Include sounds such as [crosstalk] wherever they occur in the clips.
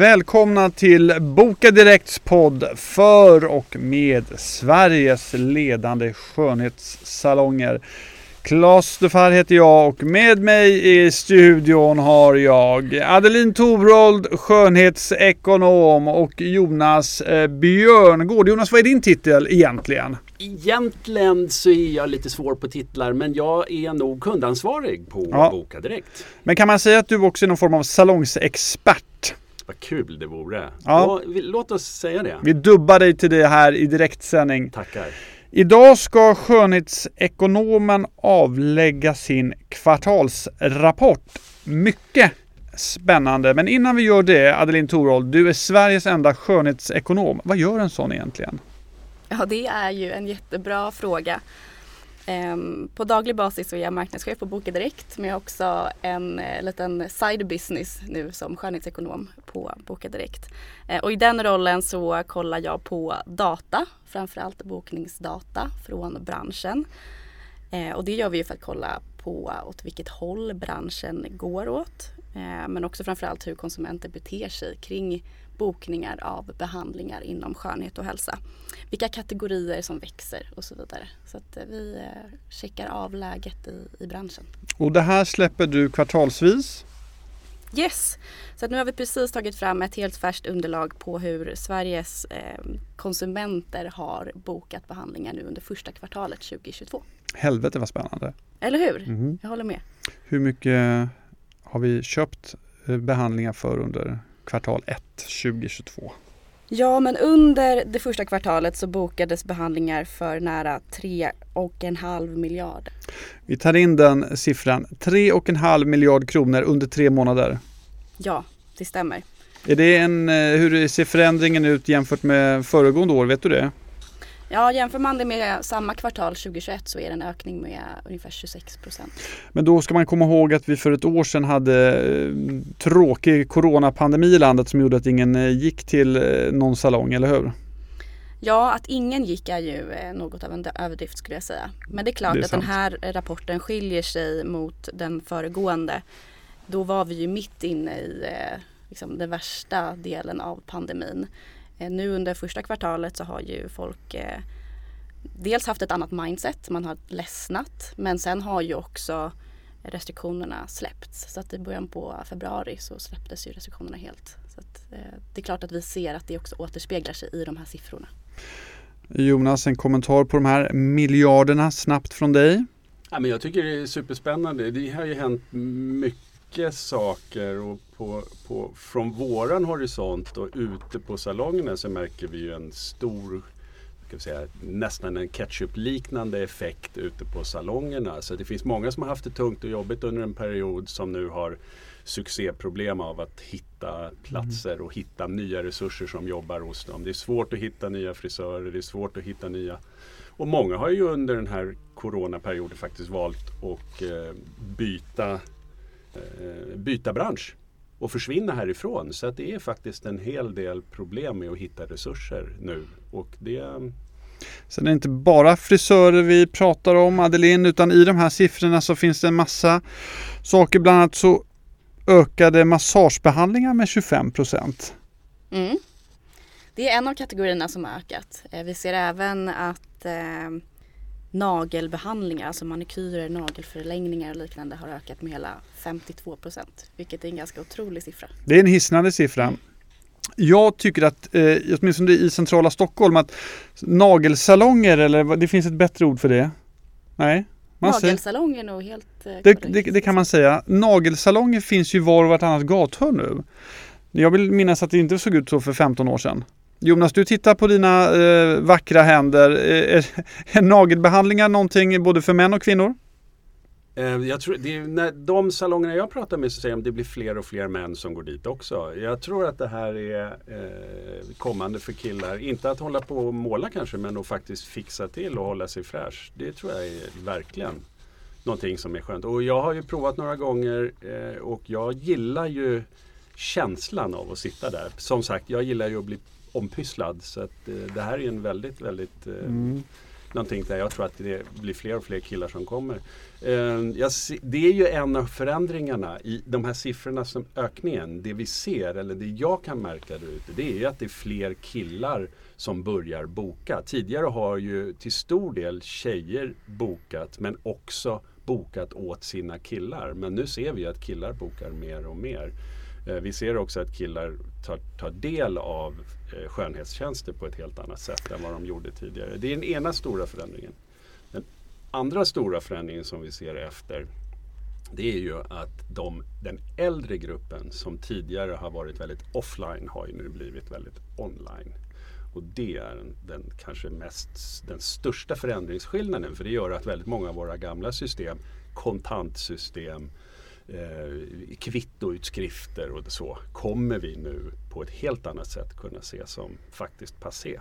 Välkomna till Boka Direkts podd för och med Sveriges ledande skönhetssalonger. Klas Dufar heter jag och med mig i studion har jag Adeline Torold, skönhetsekonom och Jonas eh, Björngård. Jonas, vad är din titel egentligen? Egentligen så är jag lite svår på titlar men jag är nog kundansvarig på Ja. Boka Direkt. Men kan man säga att du också är någon form av salongsexpert? Vad kul det vore. Ja. Låt oss säga det. Vi dubbar dig till det här i direktsändning. Tackar. Idag ska skönhetsekonomen avlägga sin kvartalsrapport. Mycket spännande. Men innan vi gör det, Adeline Torold, du är Sveriges enda skönhetsekonom. Vad gör en sån egentligen? Ja, det är ju en jättebra fråga. Ehm, på daglig basis så är jag marknadschef på Boka Direkt men jag har också en eh, liten side business nu som skönhetsekonom på Boka Direkt. Eh, och i den rollen så kollar jag på data, framförallt bokningsdata från branschen. Eh, och det gör vi för att kolla på åt vilket håll branschen går åt. Eh, Men också framförallt hur konsumenter beter sig kring bokningar av behandlingar inom skönhet och hälsa. Vilka kategorier som växer och så vidare. Så att eh, vi eh, checkar av läget i, i branschen. Och det här släpper du kvartalsvis. Yes! Så att nu har vi precis tagit fram ett helt färskt underlag på hur Sveriges eh, konsumenter har bokat behandlingar nu under första kvartalet 2022. Helvete vad spännande. Eller hur? Mhm. Jag håller med. Hur mycket har vi köpt eh, behandlingar för under kvartal 1 2022? Ja, men under det första kvartalet så bokades behandlingar för nära 3,5 miljarder. Vi tar in den siffran. 3,5 miljard kronor under tre månader. Ja, det stämmer. Är det en, eh, hur ser förändringen ut jämfört med föregående år? Vet du det? Ja, jämför man det med samma kvartal 2021 så är det en ökning med ungefär 26 procent. Men då ska man komma ihåg att vi för ett år sedan hade eh, tråkig coronapandemi i landet som gjorde att ingen eh, gick till eh, någon salong, eller hur? Ja, att ingen gick är ju något av en överdrift skulle jag säga. Men det är klart Det är att den sant. här rapporten skiljer sig mot den föregående. Då var vi ju mitt inne i liksom den värsta delen av pandemin. Eh, Nu under första kvartalet så har ju folk eh, dels haft ett annat mindset, man har ledsnat. Men sen har ju också restriktionerna släppts. Så att i början på februari så släpptes ju restriktionerna helt. Så att, eh, det är klart att vi ser att det också återspeglar sig i de här siffrorna. Jonas, en kommentar på de här miljarderna snabbt från dig. Ja, men jag tycker det är superspännande. Det har ju hänt mycket saker och på, på, från våran horisont och ute på salongerna så märker vi ju en stor säga, nästan en ketchup-liknande effekt ute på salongerna. Så det finns många som har haft det tungt och jobbigt under en period som nu har succéproblem av att hitta platser och hitta nya resurser som jobbar hos dem. Det är svårt att hitta nya frisörer, det är svårt att hitta nya och många har ju under den här coronaperioden faktiskt valt att eh, byta, byta bransch och försvinna härifrån. Så att det är faktiskt en hel del problem med att hitta resurser nu. Och det, Sen är det inte bara frisörer vi pratar om, Adeline, utan i de här siffrorna så finns det en massa saker. Bland annat så ökade massagebehandlingar med 25 procent. Mm. Det är en av kategorierna som har ökat. Eh, Vi ser även att eh, nagelbehandlingar, alltså manikyrer, nagelförlängningar och liknande har ökat med hela 52 procent. Vilket är en ganska otrolig siffra. Det är en hisnande siffra. Jag tycker att, eh, åtminstone i centrala Stockholm, att nagelsalonger, eller det finns ett bättre ord för det? Nej? Nagelsalong är nog helt eh, det, det, det kan man säga. Nagelsalonger finns ju var och vartannat gathörn nu. Jag vill minnas att det inte såg ut så för 15 år sedan. Jonas, du tittar på dina eh, vackra händer. Eh, är, eh, [laughs] är nagelbehandlingar någonting både för män och kvinnor? Eh, jag tror, det är, när de salongerna jag pratar med så säger de att det blir fler och fler män som går dit också. Jag tror att det här är eh, kommande för killar. Inte att hålla på och måla kanske men att faktiskt fixa till och hålla sig fräsch. Det tror jag är verkligen någonting som är skönt. Och jag har ju provat några gånger eh, och jag gillar ju känslan av att sitta där. Som sagt, jag gillar ju att bli ompysslad. Så att, eh, det här är en väldigt, väldigt eh, Mm. någonting där jag tror att det blir fler och fler killar som kommer. Eh, det är ju en av förändringarna i de här siffrorna som ökningen. Det vi ser, eller det jag kan märka där ute, det är ju att det är fler killar som börjar boka. Tidigare har ju till stor del tjejer bokat men också bokat åt sina killar. Men nu ser vi att killar bokar mer och mer. Eh, vi ser också att killar tar, tar del av eh, skönhetstjänster på ett helt annat sätt än vad de gjorde tidigare. Det är den ena stora förändringen. Den andra stora förändringen som vi ser efter det är ju att de, den äldre gruppen som tidigare har varit väldigt offline har ju nu blivit väldigt online. Och det är den, den kanske mest, den största förändringsskillnaden för det gör att väldigt många av våra gamla system, kontantsystem, eh, kvittoutskrifter och så kommer vi nu på ett helt annat sätt kunna se som faktiskt passé.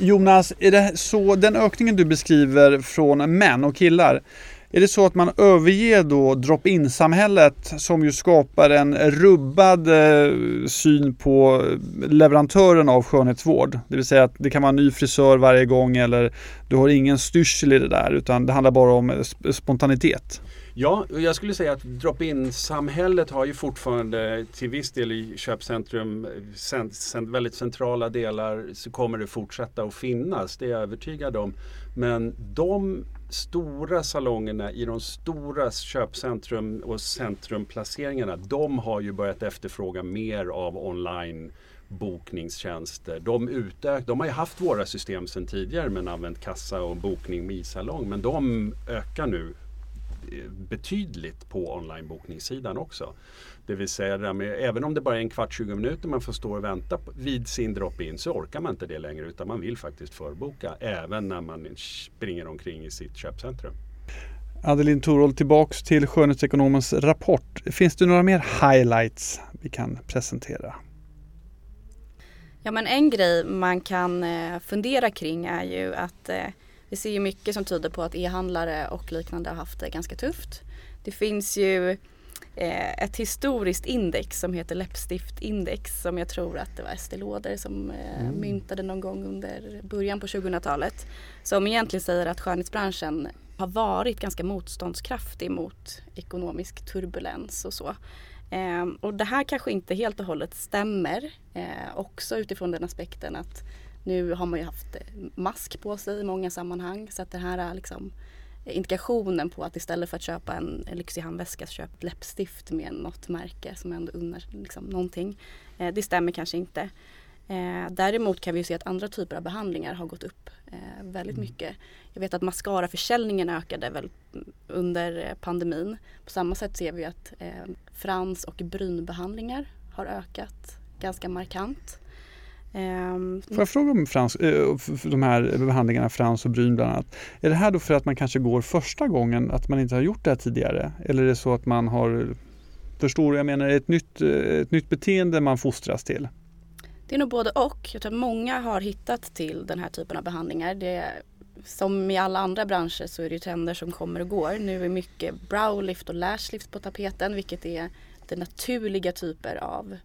Jonas, är det så den ökningen du beskriver från män och killar, är det så att man överger då drop-in samhället som ju skapar en rubbad eh, syn på eh, leverantören av skönhetsvård? Det vill säga att det kan vara en ny frisör varje gång eller du har ingen styrsel i det där utan det handlar bara om eh, spontanitet. Ja, jag skulle säga att drop-in-samhället har ju fortfarande till viss del i köpcentrum sen, sen, väldigt centrala delar så kommer det fortsätta att finnas, det är jag övertygad om. Men de stora salongerna i de stora köpcentrum och centrumplaceringarna, de har ju börjat efterfråga mer av online bokningstjänster. De, utök, de har ju haft våra system sedan tidigare men använt kassa och bokning i salong men de ökar nu betydligt på onlinebokningssidan också. Det vill säga, med, även om det bara är en kvart, 20 minuter man får stå och vänta vid sin drop-in så orkar man inte det längre utan man vill faktiskt förboka även när man springer omkring i sitt köpcentrum. Adeline Thorold, tillbaks till Skönhetsekonomens rapport. Finns det några mer highlights vi kan presentera? Ja men en grej man kan eh, fundera kring är ju att eh, vi ser ju mycket som tyder på att e-handlare och liknande har haft det ganska tufft. Det finns ju eh, ett historiskt index som heter läppstiftindex som jag tror att det var Estée Lauder som eh, mm. myntade någon gång under början på 2000-talet. Som egentligen säger att skönhetsbranschen har varit ganska motståndskraftig mot ekonomisk turbulens och så. Eh, och det här kanske inte helt och hållet stämmer. Eh, också utifrån den aspekten att nu har man ju haft eh, mask på sig i många sammanhang så att det här är liksom indikationen på att istället för att köpa en, lyxig handväska så köp läppstift med något märke som ändå unnar liksom, någonting. Eh, det stämmer kanske inte. Eh, däremot kan vi se att andra typer av behandlingar har gått upp eh, väldigt mm. mycket. Jag vet att mascaraförsäljningen ökade väl under pandemin. På samma sätt ser vi att eh, frans och brynbehandlingar har ökat ganska markant. Um, Får jag fråga om frans, äh, de här behandlingarna Frans och Bryn bland annat. Är det här då för att man kanske går första gången, att man inte har gjort det här tidigare? Eller är det så att man har, förstår jag menar, ett nytt, eh, ett nytt beteende man fostras till? Det är nog både och. Jag tror att många har hittat till den här typen av behandlingar. Det, som i alla andra branscher så är det trender som kommer och går. Nu är mycket browlift och lashlift på tapeten vilket är det naturliga typer av eh,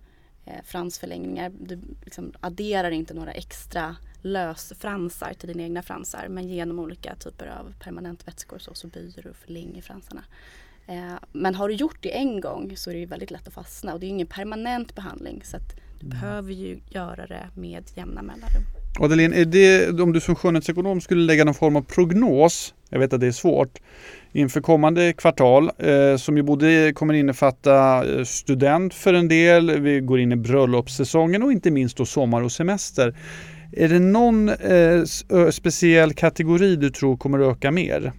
fransförlängningar. Du liksom adderar inte några extra lösfransar till dina egna fransar men genom olika typer av permanentvätskor så, så böjer du och förlänger fransarna. Eh, men har du gjort det en gång så är det väldigt lätt att fastna och det är ingen permanent behandling så att du mm. behöver ju göra det med jämna mellanrum. Adeline, är det, om du som skönhetsekonom skulle lägga någon form av prognos, jag vet att det är svårt, inför kommande kvartal eh, som ju både kommer innefatta eh, student för en del, vi går in i bröllopssäsongen och inte minst då sommar och semester. Är det någon eh, speciell kategori du tror kommer att öka mer?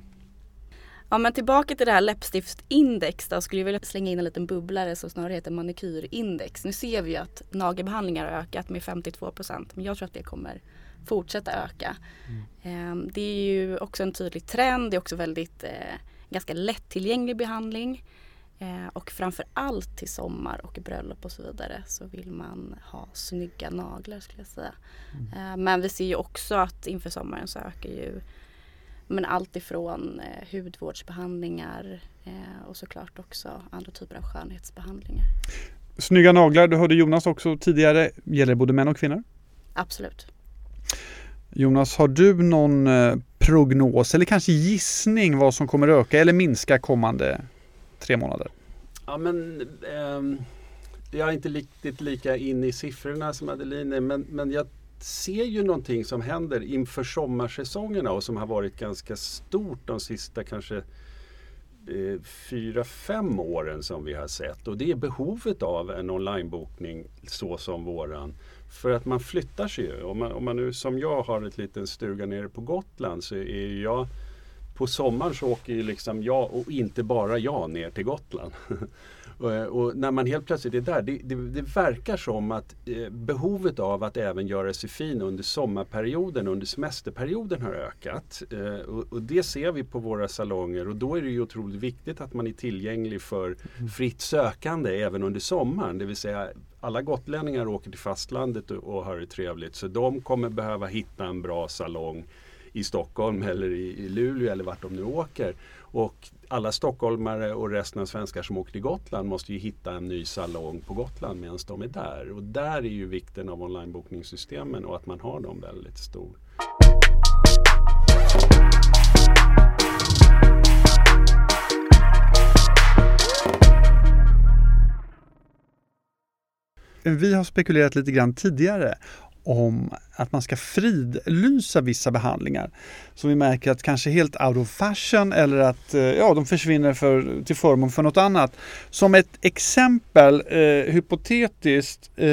Ja men tillbaka till det här läppstiftsindex. då skulle jag vilja slänga in en liten bubblare som snarare heter manikyrindex. Nu ser vi ju att nagelbehandlingar har ökat med 52 procent, men jag tror att det kommer fortsätta öka. Mm. Det är ju också en tydlig trend, det är också väldigt eh, ganska lättillgänglig behandling. Eh, och framför allt till sommar och bröllop och så vidare så vill man ha snygga naglar skulle jag säga. Mm. Eh, men vi ser ju också att inför sommaren så ökar ju Men allt ifrån eh, hudvårdsbehandlingar eh, och såklart också andra typer av skönhetsbehandlingar. Snygga naglar, du hörde Jonas också tidigare, gäller både män och kvinnor? Absolut. Jonas, har du någon eh, prognos eller kanske gissning vad som kommer öka eller minska kommande tre månader? Ja men eh, jag är inte riktigt lika inne i siffrorna som Adeline men, men jag ser ju någonting som händer inför sommarsäsongerna och som har varit ganska stort de sista kanske eh, fyra, fem åren som vi har sett. Och det är behovet av en onlinebokning så som våran. För att man flyttar sig ju. Om man, om man nu som jag har ett liten stuga nere på Gotland så är jag på sommaren så åker ju liksom jag och inte bara jag ner till Gotland. [laughs] och, och, när man helt plötsligt är där, det, det, det verkar som att eh, behovet av att även göra sig fin under sommarperioden, under semesterperioden har ökat. Eh, och, och, det ser vi på våra salonger och då är det ju otroligt viktigt att man är tillgänglig för fritt sökande även under sommaren. Det vill säga alla gotlänningar åker till fastlandet och, och har det trevligt så de kommer behöva hitta en bra salong i Stockholm eller i, i Luleå eller vart de nu åker. Och alla stockholmare och resten av svenskar som åker till Gotland måste ju hitta en ny salong på Gotland medan de är där. Och där är ju vikten av onlinebokningssystemen och att man har dem väldigt stor. Vi har spekulerat lite grann tidigare om att man ska fridlysa vissa behandlingar som vi märker att kanske helt out of fashion eller att eh, ja, de försvinner för, till förmån för något annat. Som ett exempel, eh, hypotetiskt, eh,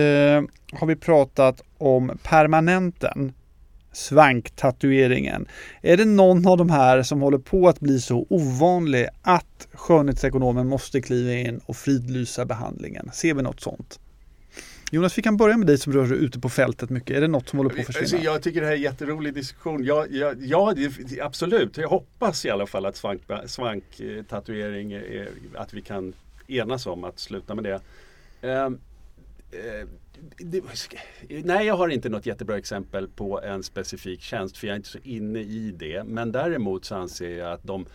har vi pratat om permanenten svanktatueringen. Är det någon av de här som håller på att bli så ovanlig att skönhetsekonomen måste kliva in och fridlysa behandlingen? Ser vi något sånt? Jonas, vi kan börja med dig som rör dig ute på fältet mycket. Är det något som håller på att försvinna? Alltså, jag tycker det här är en jätterolig diskussion. Ja, ja, ja absolut. Jag hoppas i alla fall att svanktatuering, svank att vi kan enas om att sluta med det. Um, uh, det, nej, jag har inte något jättebra exempel på en specifik tjänst för jag är inte så inne i det. Men däremot så anser jag att de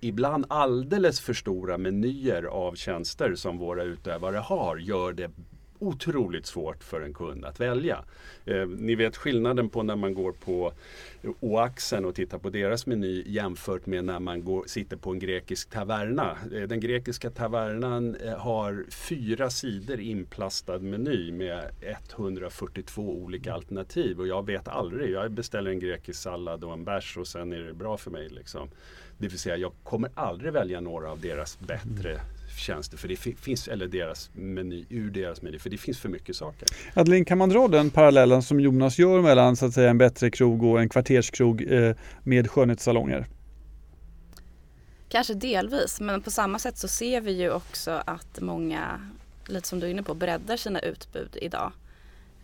ibland alldeles för stora menyer av tjänster som våra utövare har gör det otroligt svårt för en kund att välja. Eh, ni vet skillnaden på när man går på Oaxen och tittar på deras meny jämfört med när man går, sitter på en grekisk taverna. Eh, den grekiska tavernan eh, har fyra sidor inplastad meny med 142 olika alternativ och jag vet aldrig. Jag beställer en grekisk sallad och en bärs och sen är det bra för mig. Liksom. Det vill säga jag kommer aldrig välja några av deras bättre tjänster för det finns, eller deras meny, ur deras meny, för det finns för mycket saker. Adeline, kan man dra den parallellen som Jonas gör mellan så att säga en bättre krog och en kvarterskrog eh, med skönhetssalonger? Kanske delvis, men på samma sätt så ser vi ju också att många, lite som du är inne på, breddar sina utbud idag.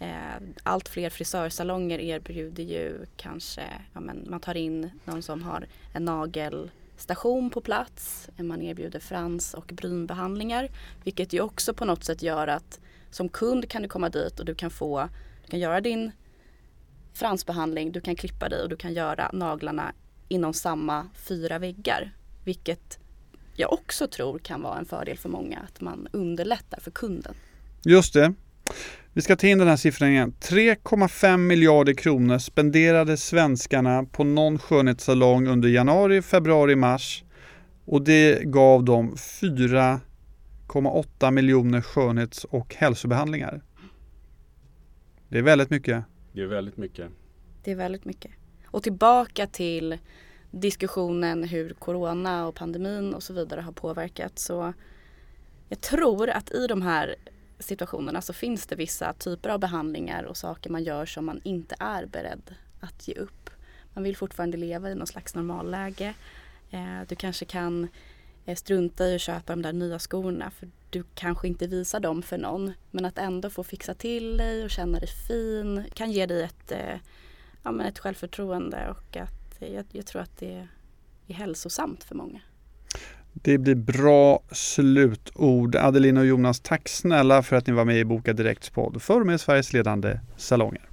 Eh, allt fler frisörsalonger erbjuder ju kanske, ja men man tar in någon som har en nagel station på plats. Man erbjuder frans och brynbehandlingar. Vilket ju också på något sätt gör att som kund kan du komma dit och du kan få, du kan göra din fransbehandling, du kan klippa dig och du kan göra naglarna inom samma fyra väggar. Vilket jag också tror kan vara en fördel för många, att man underlättar för kunden. Just det. Vi ska ta in den här siffran igen. 3,5 miljarder kronor spenderade svenskarna på någon skönhetssalong under januari, februari, mars. Och det gav dem 4,8 miljoner skönhets och hälsobehandlingar. Det är väldigt mycket. Det är väldigt mycket. Det är väldigt mycket. Och tillbaka till diskussionen hur corona och pandemin och så vidare har påverkat så jag tror att i de här situationerna så finns det vissa typer av behandlingar och saker man gör som man inte är beredd att ge upp. Man vill fortfarande leva i någon slags normalläge. Eh, du kanske kan eh, strunta i att köpa de där nya skorna för du kanske inte visar dem för någon. Men att ändå få fixa till dig och känna dig fin kan ge dig ett, eh, ja, men ett självförtroende och att jag, jag tror att det är hälsosamt för många. Det blir bra slutord. Adeline och Jonas, tack snälla för att ni var med i Boka Direkts podd för med Sveriges ledande salonger.